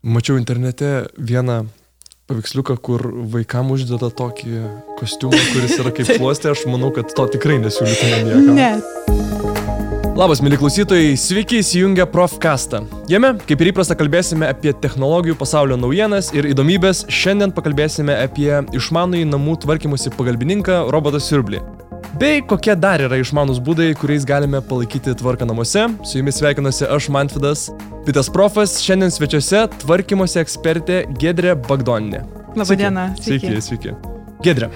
Mačiau internete vieną paveiksliuką, kur vaikam uždeda tokį kostiumą, kuris yra kaip šluostė, aš manau, kad to tikrai nesiūlytume niekam. Ne. Labas, mėly klausytojai, sveiki įsijungę Profcastą. Jame, kaip ir įprasta, kalbėsime apie technologijų pasaulio naujienas ir įdomybės. Šiandien pakalbėsime apie išmanųjį namų tvarkymosi pagalbininką robotą Siurblį. Bei kokie dar yra išmanus būdai, kuriais galime palaikyti tvarką namuose. Su jumis sveikinuosi aš, Manfidas. Vitas Profas, šiandien svečiuose tvarkymosi ekspertė Gedrė Bagdoninė. Labadiena. Sveiki, sveiki. sveiki. Gedrė,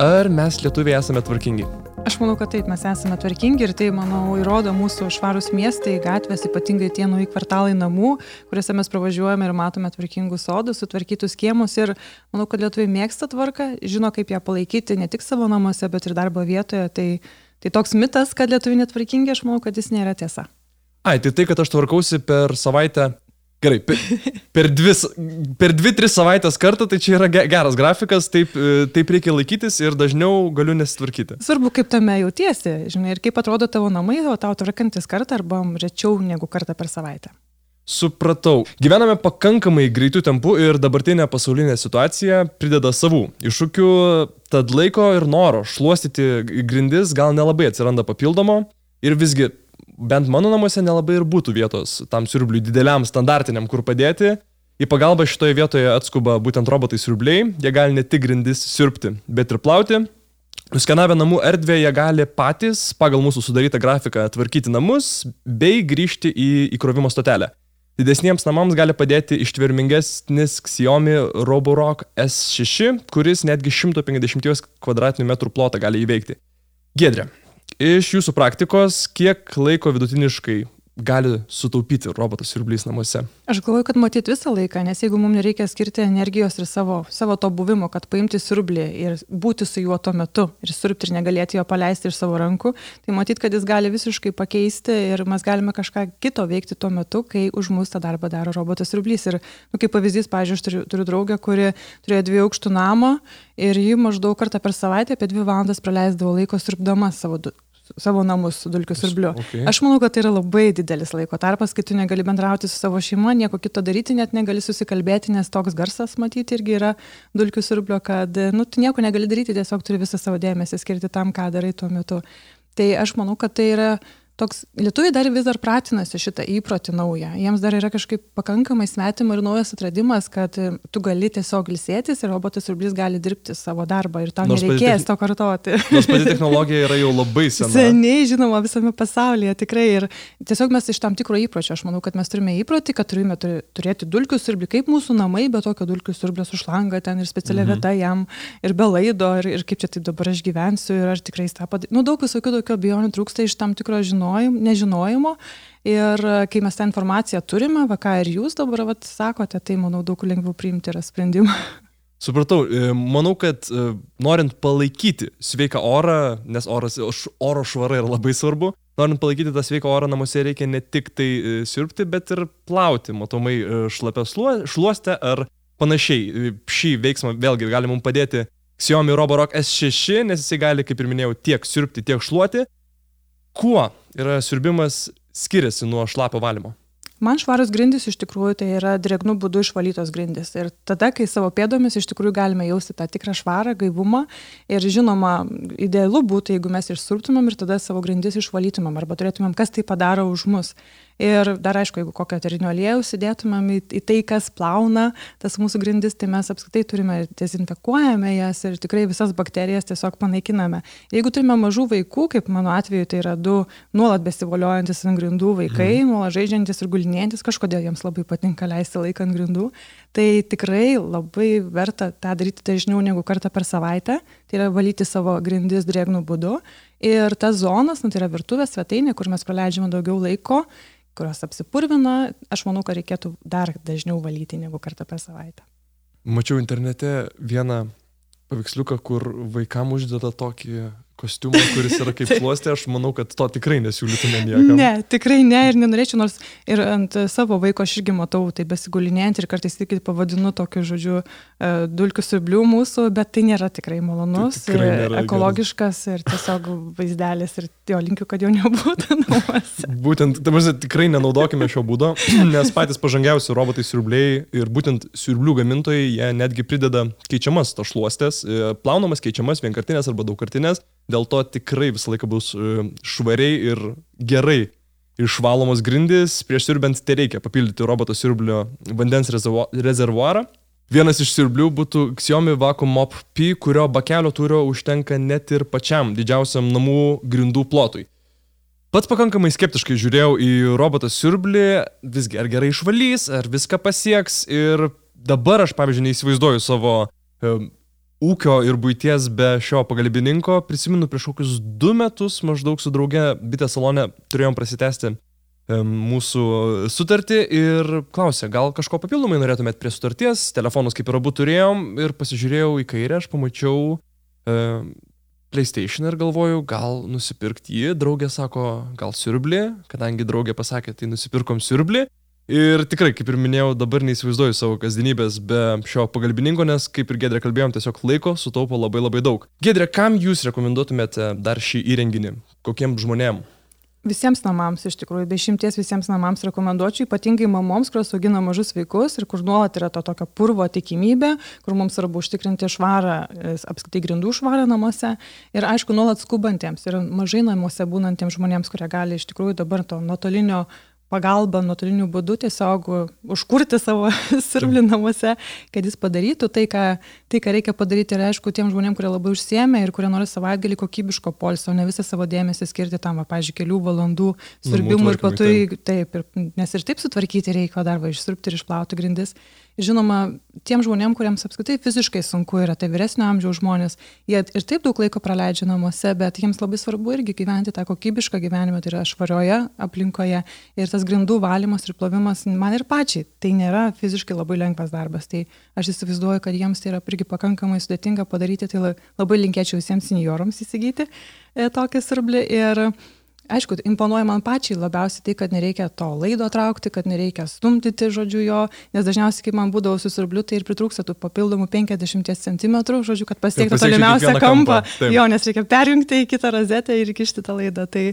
ar mes lietuviai esame tvarkingi? Aš manau, kad taip, mes esame tvarkingi ir tai, manau, įrodo mūsų švarus miestai, gatvės, ypatingai tie nauji kvartalai namų, kuriuose mes pravažiuojame ir matome tvarkingus sodus, sutvarkytus kiemus ir manau, kad lietuviai mėgsta tvarką, žino, kaip ją palaikyti ne tik savo namuose, bet ir darbo vietoje. Tai, tai toks mitas, kad lietuviai netvarkingi, aš manau, kad jis nėra tiesa. Ai, tai tai, kad aš tvarkausi per savaitę Gerai, per, per, dvi, per dvi, tris savaitės kartą, tai čia yra geras grafikas, taip, e, taip reikia laikytis ir dažniau galiu nesitvarkyti. Svarbu, kaip tame jautiesi, žinai, ir kaip atrodo tavo namai, o tau tvarkantis kartą arba rečiau negu kartą per savaitę. Supratau. Gyvename pakankamai greitų tempų ir dabartinė pasaulinė situacija prideda savų iššūkių, tad laiko ir noro šluostyti grindis gal nelabai atsiranda papildomo. Ir visgi bent mano namuose nelabai ir būtų vietos tam siurbliui dideliam, standartiniam, kur padėti. Į pagalbą šitoje vietoje atskuba būtent robotai siurbliai, jie gali ne tik grindis siurbti, bet ir plauti. Nuskenavę namų erdvę jie gali patys pagal mūsų sudarytą grafiką tvarkyti namus bei grįžti į įkrovimo stotelę. Didesniems namams gali padėti ištvermingesnis Xiaomi Roborock S6, kuris netgi 150 km2 plotą gali įveikti. Gedrė, Iš jūsų praktikos, kiek laiko vidutiniškai gali sutaupyti robotas siurblys namuose? Aš galvoju, kad matyti visą laiką, nes jeigu mums nereikia skirti energijos ir savo, savo to buvimo, kad paimti siurblį ir būti su juo tuo metu ir siurbti ir negalėti jo paleisti iš savo rankų, tai matyti, kad jis gali visiškai pakeisti ir mes galime kažką kito veikti tuo metu, kai už mus tą darbą daro robotas siurblys. Ir, nu, kaip pavyzdys, pavyzdžiui, aš turiu, turiu draugę, kuri turėjo dviejų aukštų namą ir ji maždaug kartą per savaitę apie dvi valandas praleisdavo laiko siurbdama savo savo namus dulkių siurbliu. Okay. Aš manau, kad tai yra labai didelis laiko tarpas, kai tu negali bendrauti su savo šeima, nieko kito daryti, net negali susikalbėti, nes toks garsas matyti irgi yra dulkių siurblio, kad nu, tu nieko negali daryti, tiesiog turi visą savo dėmesį skirti tam, ką darai tuo metu. Tai aš manau, kad tai yra toks, lietuviai dar vis dar pratinasi šitą įprotį naują. Jiems dar yra kažkaip pakankamai svetima ir naujas atradimas, kad e, tu gali tiesiog ilsėtis ir robotas siurblys gali dirbti savo darbą ir tau nors nereikės to kartoti. Nors pati technologija yra jau labai sena. Seniai žinoma visame pasaulyje tikrai ir tiesiog mes iš tam tikro įpročio, aš manau, kad mes turime įprotį, kad turime turėti dulkių siurblį, kaip mūsų namai, be tokio dulkių siurblio užlanga ten ir specialia mhm. vieta jam ir be laido ir, ir kaip čia taip dabar aš gyvensiu ir ar tikrai tą padaryti. Nu, daug visokių tokių abejonių trūksta iš tam tikro žinojimo nežinojimo, nežinojimo. Ir e, kai mes tą informaciją turime, va ką ir jūs dabar vat, sakote, tai manau daug lengviau priimti yra sprendimą. Supratau, e, manau, kad e, norint palaikyti sveiką orą, nes oras, oro švara yra labai svarbu, norint palaikyti tą sveiką orą namuose reikia ne tik tai sirpti, bet ir plauti, matomai šlapę šluostę ar panašiai. Šį veiksmą vėlgi gali mums padėti Xiaomi Roborock S6, nes jisai gali, kaip ir minėjau, tiek sirpti, tiek šluoti. Kuo yra siurbimas skiriasi nuo šlapio valymo? Man švarus grindys iš tikrųjų tai yra dregnų būdų išvalytos grindys. Ir tada, kai savo pėdomis iš tikrųjų galime jausti tą tikrą švarą, gaivumą. Ir žinoma, idealu būtų, jeigu mes išsurptumėm ir tada savo grindis išvalytumėm arba turėtumėm, kas tai padaro už mus. Ir dar aišku, jeigu kokio eterinio aliejus įdėtumėm į, į tai, kas plauna tas mūsų grindis, tai mes apskritai turime dezinfekuojame jas ir tikrai visas bakterijas tiesiog panaikiname. Jeigu turime mažų vaikų, kaip mano atveju tai yra du nuolat besivoliojantis ant grindų vaikai, mhm. nuolat žaidžiantis ir gulinėjantis, kažkodėl jiems labai patinka leisti laiką ant grindų, tai tikrai labai verta tą daryti dažniau negu kartą per savaitę, tai yra valyti savo grindis drėgnų būdu. Ir tas zonas, nu, tai yra virtuvės svetainė, kur mes praleidžiame daugiau laiko, kurios apsipurvina, aš manau, kad reikėtų dar dažniau valyti negu kartą per savaitę. Mačiau internete vieną paveiksliuką, kur vaikam uždeda tokį kostiumą, kuris yra kaip šluostė, aš manau, kad to tikrai nesiūlytume niekam. Ne, tikrai ne ir nenorėčiau, nors ir ant savo vaiko aš irgi matau, tai besigulinėjant ir kartais tik pavadinu tokiu žodžiu e, dulkių siurblių mūsų, bet tai nėra tikrai malonus, tai tikrai nėra ekologiškas geras. ir tiesiog vaizdelis ir jo linkiu, kad jo nebūtų namuose. Būtent, dabar tikrai nenaudokime šio būdo, nes patys pažangiausi robotai siurbliai ir būtent siurblių gamintojai, jie netgi prideda keičiamas to šluostės, e, plaunamas keičiamas vienkartinės arba daugkartinės Dėl to tikrai visą laiką bus e, švariai ir gerai išvalomos grindys. Prieš siurbent tai reikia papildyti roboto siurblio vandens rezervuarą. Vienas iš siurblių būtų Xiaomi Vacuum Mop P, kurio bakelio turio užtenka net ir pačiam didžiausiam namų grindų plotui. Pats pakankamai skeptiškai žiūrėjau į robotą siurblį, visgi ar gerai išvalys, ar viską pasieks ir dabar aš, pavyzdžiui, neįsivaizduoju savo e, ūkio ir būties be šio pagalbininko. Prisimenu, prieš kokius du metus maždaug su drauge bitės salone turėjom prasitesti mūsų sutartį ir klausė, gal kažko papildomai norėtumėt prie sutarties, telefonus kaip ir abu turėjom ir pasižiūrėjau į kairę, aš pamačiau e, PlayStation ir galvoju, gal nusipirkti jį, draugė sako, gal siurblį, kadangi draugė pasakė, tai nusipirkom siurblį Ir tikrai, kaip ir minėjau, dabar neįsivaizduoju savo kasdienybės be šio pagalbininko, nes, kaip ir Gedrė kalbėjom, tiesiog laiko sutaupo labai labai daug. Gedrė, kam jūs rekomenduotumėte dar šį įrenginį? Kokiem žmonėm? Visiems namams, iš tikrųjų, dešimties visiems namams rekomenduočiau, ypatingai mamoms, kurios augina mažus vaikus ir kur nuolat yra to tokio purvo tikimybė, kur mums svarbu užtikrinti švarą, apskritai grindų švarą namuose ir aišku, nuolat skubantiems ir mažai namuose būnantiems žmonėms, kurie gali iš tikrųjų dabar to nuotolinio pagalba nuotoliniu būdu tiesiog užkurti savo siurblį namuose, kad jis padarytų tai ką, tai, ką reikia padaryti. Ir aišku, tiem žmonėm, kurie labai užsiemė ir kurie nori savaitgalį kokybiško polsio, ne visą savo dėmesį skirti tam, va, pažiūrėjau, kelių valandų siurbimui ir patui, taip, ir, nes ir taip sutvarkyti reikia darbą, išsirbti ir išplauti grindis. Žinoma, tiem žmonėm, kuriems apskritai fiziškai sunku yra, tai vyresnio amžiaus žmonės, jie ir taip daug laiko praleidžia namuose, bet jiems labai svarbu irgi gyventi tą kokybišką gyvenimą, tai yra švarioje aplinkoje. Ir tas grindų valymas ir plovimas man ir pačiai, tai nėra fiziškai labai lengvas darbas. Tai aš įsivaizduoju, kad jiems tai yra irgi pakankamai sudėtinga padaryti, tai labai linkėčiau visiems seniorams įsigyti e, tokį surblį. Ir aišku, imponuoja man pačiai labiausiai tai, kad nereikia to laido traukti, kad nereikia stumdyti žodžiu jo, nes dažniausiai, kai man būdavo susirbliu, tai ir pritrūksta tų papildomų 50 cm, žodžiu, kad pasiektų tolimiausią kampą. kampą. Jo, nes reikia perjungti į kitą rozetę ir įkišti tą laidą. Tai,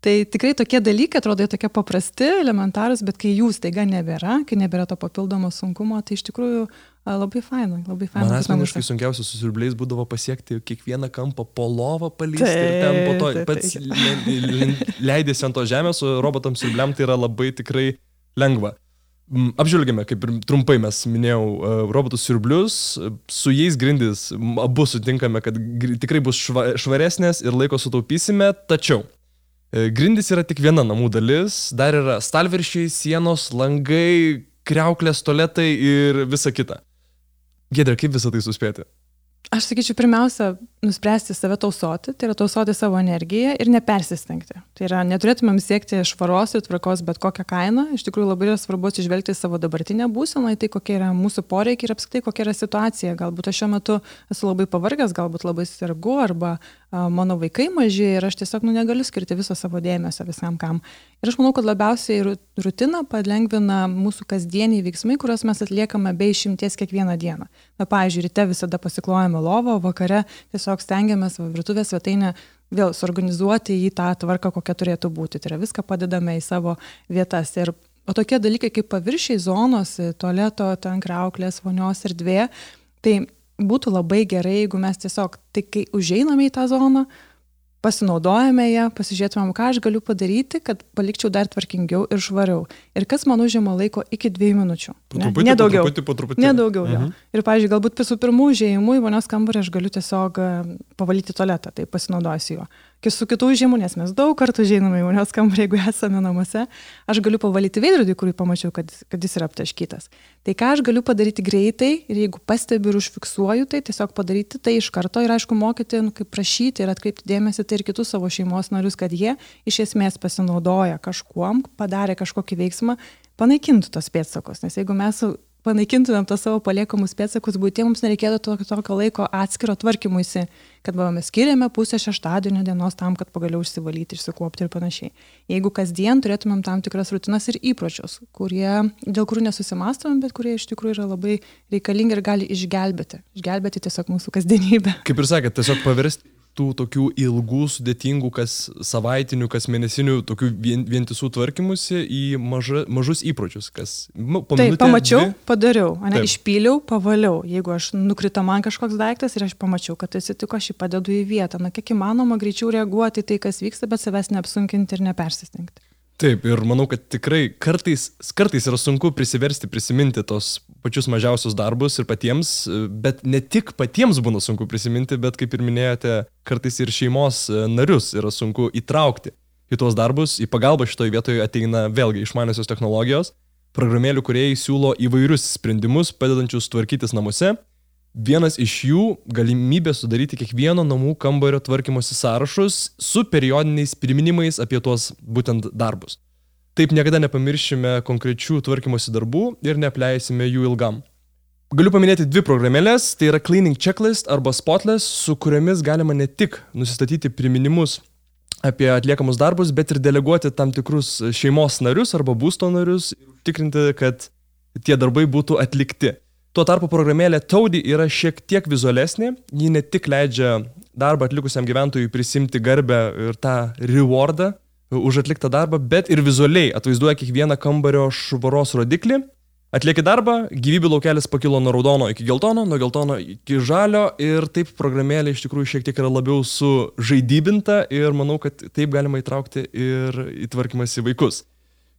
Tai tikrai tokie dalykai atrodo tokie paprasti, elementarūs, bet kai jų staiga nebėra, kai nebėra to papildomo sunkumo, tai iš tikrųjų labai faina, labai faina. Man asmeniškai sunkiausia su siurbliais būdavo pasiekti kiekvieną kampą po lovą palysti ir ten po to taip, pats taip. leidėsi ant to žemės, o robotams siurbliam tai yra labai tikrai lengva. Mm, apžvelgėme, kaip ir trumpai mes minėjau, robotus siurblius, su jais grindys abu sutinkame, kad tikrai bus švaresnės ir laiko sutaupysime, tačiau E, grindys yra tik viena namų dalis, dar yra stalviršiai, sienos, langai, kreuklės, toletai ir visa kita. Gedrė, kaip visą tai suspėti? Aš sakyčiau, pirmiausia, nuspręsti save tausoti, tai yra tausoti savo energiją ir nepersistengti. Tai yra, neturėtumėm siekti švaros ir tvarkos bet kokią kainą. Iš tikrųjų, labai yra svarbu atsižvelgti savo dabartinę būseną, tai kokie yra mūsų poreikiai ir apskritai kokia yra situacija. Galbūt aš šiuo metu esu labai pavargęs, galbūt labai sergu arba a, mano vaikai maži ir aš tiesiog nu, negaliu skirti viso savo dėmesio visam kam. Ir aš manau, kad labiausiai rutina palengvina mūsų kasdieniai veiksmai, kuriuos mes atliekame be išimties kiekvieną dieną. Na, pavyzdžiui, ryte visada pasiklojame paimame lovą, o vakare tiesiog stengiamės virtuvės svetainę vėl suorganizuoti į tą tvarką, kokia turėtų būti. Tai yra viską padedame į savo vietas. Ir, o tokie dalykai kaip paviršiai zonos, tualeto, ten krauklės, vonios erdvė, tai būtų labai gerai, jeigu mes tiesiog, tai kai užeiname į tą zoną, pasinaudojame ją, pasižiūrėtumėm, ką aš galiu padaryti, kad palikčiau dar tvarkingiau ir švariau. Ir kas man užima laiko iki dviejų minučių. Po truputį, ne, nedaugiau. Po truputį, po truputį. Nedaugiau. Mhm. Uh ir, pavyzdžiui, galbūt su pirmų užėjimų į vonios kambarį aš galiu tiesiog e, pavalyti tualetą, tai pasinaudosiu juo su kitų užimų, nes mes daug kartų žinome į vonios kambarį, jeigu esame namuose, aš galiu pavalyti veidrodį, kurį pamačiau, kad, kad jis yra aptaškytas. Tai ką aš galiu padaryti greitai ir jeigu pastebiu ir užfiksuoju, tai tiesiog padaryti tai iš karto ir aišku mokyti, nu, kaip prašyti ir atkreipti dėmesį tai ir kitus savo šeimos narius, kad jie iš esmės pasinaudoja kažkuom, padarė kažkokį veiksmą, panaikintų tos pėdsakos. Nes jeigu mes panaikintumėm tos savo paliekamus pėdsakus būtie, mums nereikėtų tokio, tokio laiko atskiro tvarkymuisi, kad mes skiriame pusę šeštadienio dienos tam, kad pagaliau išsivalyti, išsikuopti ir panašiai. Jeigu kasdien turėtumėm tam tikras rutinas ir įpročius, kurie, dėl kurių nesusimastom, bet kurie iš tikrųjų yra labai reikalingi ir gali išgelbėti, išgelbėti tiesiog mūsų kasdienybę. Kaip ir sakėt, tiesiog paversti tų tokių ilgų, sudėtingų, kas savaitinių, kas mėnesinių, tokių vien, vientisų tvarkymusi į maža, mažus įpročius, kas... Nu, Taip, pamačiau, dvi. padariau, ne, Taip. išpyliau, pavaliau. Jeigu aš nukrito man kažkoks daiktas ir aš pamačiau, kad atsitiko, aš jį padedu į vietą. Na, kiek įmanoma greičiau reaguoti tai, kas vyksta, bet savęs neapsunkinti ir nepersistengti. Taip, ir manau, kad tikrai kartais, kartais yra sunku prisiversti prisiminti tos pačius mažiausius darbus ir patiems, bet ne tik patiems būna sunku prisiminti, bet kaip ir minėjote, kartais ir šeimos narius yra sunku įtraukti į tuos darbus. Į pagalbą šitoje vietoje ateina vėlgi išmaniosios technologijos. Programėlių kuriejai siūlo įvairius sprendimus, padedančius tvarkytis namuose Vienas iš jų - galimybė sudaryti kiekvieno namų kambario tvarkymosi sąrašus su periodiniais priminimais apie tuos būtent darbus. Taip niekada nepamiršime konkrečių tvarkymosi darbų ir neapleisime jų ilgam. Galiu paminėti dvi programėlės, tai yra Cleaning Checklist arba Spotless, su kuriomis galima ne tik nusistatyti priminimus apie atliekamus darbus, bet ir deleguoti tam tikrus šeimos narius arba būsto narius tikrinti, kad tie darbai būtų atlikti. Tuo tarpu programėlė Taudi yra šiek tiek vizualesnė, ji ne tik leidžia darbą atlikusiam gyventojui prisimti garbę ir tą rewardą už atliktą darbą, bet ir vizualiai atvaizduoja kiekvieną kambario švaros rodiklį. Atlieki darbą, gyvybių laukelis pakilo nuo raudono iki geltono, nuo geltono iki žalio ir taip programėlė iš tikrųjų šiek tiek yra labiau sužaidybinta ir manau, kad taip galima įtraukti ir įtvarkymas į vaikus.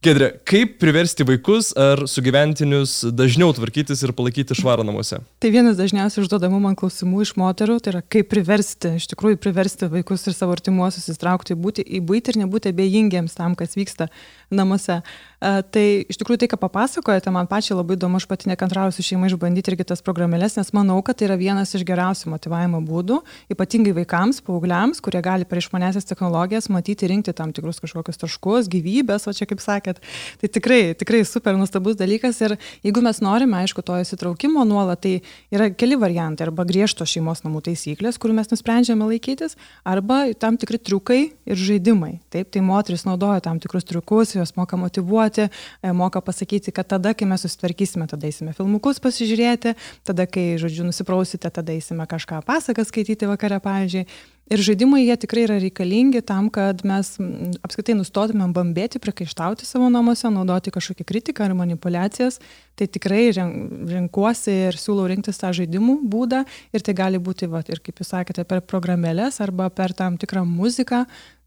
Gedrė, kaip priversti vaikus ar sugyventinius dažniau tvarkytis ir palaikyti švarą namuose? Tai vienas dažniausiai užduodamų man klausimų iš moterų, tai yra kaip priversti, iš tikrųjų priversti vaikus ir savo artimuosius įstraukti būti į būti ir nebūti abejingiems tam, kas vyksta namuose. Tai iš tikrųjų tai, ką papasakojate, man pačiai labai įdomu, aš pati nekantrausiu šeimai išbandyti irgi tas programėlės, nes manau, kad tai yra vienas iš geriausių motivavimo būdų, ypatingai vaikams, paaugliams, kurie gali per išmanesias technologijas matyti, rinkti tam tikrus kažkokius taškus, gyvybės, o čia kaip sakėt, tai tikrai, tikrai super nustabus dalykas ir jeigu mes norime, aišku, to įsitraukimo nuolat, tai yra keli variantai, arba griežtos šeimos namų taisyklės, kurių mes nusprendžiame laikytis, arba tam tikri triukai ir žaidimai. Taip, tai moteris naudoja tam tikrus triukus, jos moka motivuoti, e, moka pasakyti, kad tada, kai mes susitvarkysime, tada eisime filmukus pasižiūrėti, tada, kai, žodžiu, nusiprausite, tada eisime kažką pasaką skaityti vakare, pavyzdžiui. Ir žaidimai jie tikrai yra reikalingi tam, kad mes apskritai nustotumėm bambėti, priekaištauti savo namuose, naudoti kažkokią kritiką ar manipulacijas. Tai tikrai renkuosi ir siūlau rinktis tą žaidimų būdą. Ir tai gali būti, va, ir kaip jūs sakėte, per programėlės arba per tam tikrą muziką,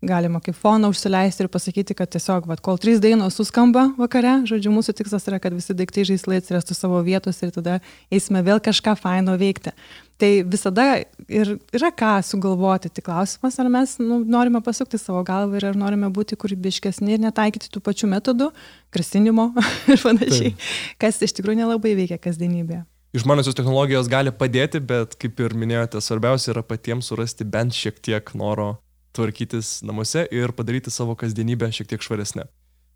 galima kaip foną užsileisti ir pasakyti, kad tiesiog, va, kol trys dainos suskamba vakare, žodžiu, mūsų tikslas yra, kad visi daiktai žaislai atsirastų savo vietos ir tada eisime vėl kažką faino veikti. Tai visada ir yra ką sugalvoti, tik klausimas, ar mes nu, norime pasukti savo galvą ir ar norime būti kūrybiškesni ir netaikyti tų pačių metodų, grasinimo ir panašiai, Taip. kas iš tikrųjų nelabai veikia kasdienybėje. Išmaniosios technologijos gali padėti, bet kaip ir minėjote, svarbiausia yra patiems surasti bent šiek tiek noro tvarkytis namuose ir padaryti savo kasdienybę šiek tiek švaresnę.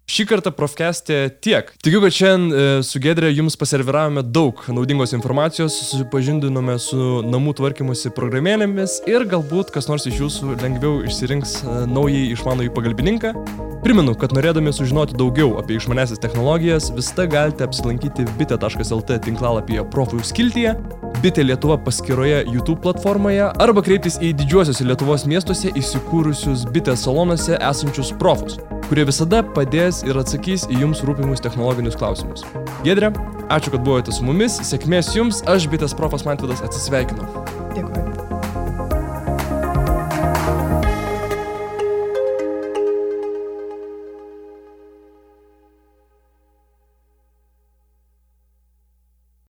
Šį kartą profkestė tiek. Tikiu, kad šiandien e, su Gedrė jums paserviravome daug naudingos informacijos, susipažindinome su namų tvarkymosi programėlėmis ir galbūt kas nors iš jūsų lengviau išsirinks e, naujai išmanųjį pagalbininką. Primenu, kad norėdami sužinoti daugiau apie išmanesis technologijas, visada galite apsilankyti bite.lt tinklalapyje profų skiltyje, bite Lietuva paskyroje YouTube platformoje arba kreiptis į didžiuosiuose Lietuvos miestuose įsikūrusius bite salonuose esančius profus, kurie visada padės ir atsakys į jums rūpimus technologinius klausimus. Gedrė, ačiū, kad buvote su mumis, sėkmės jums, aš bitės profas Mantvidas atsisveikinu. Dėkui.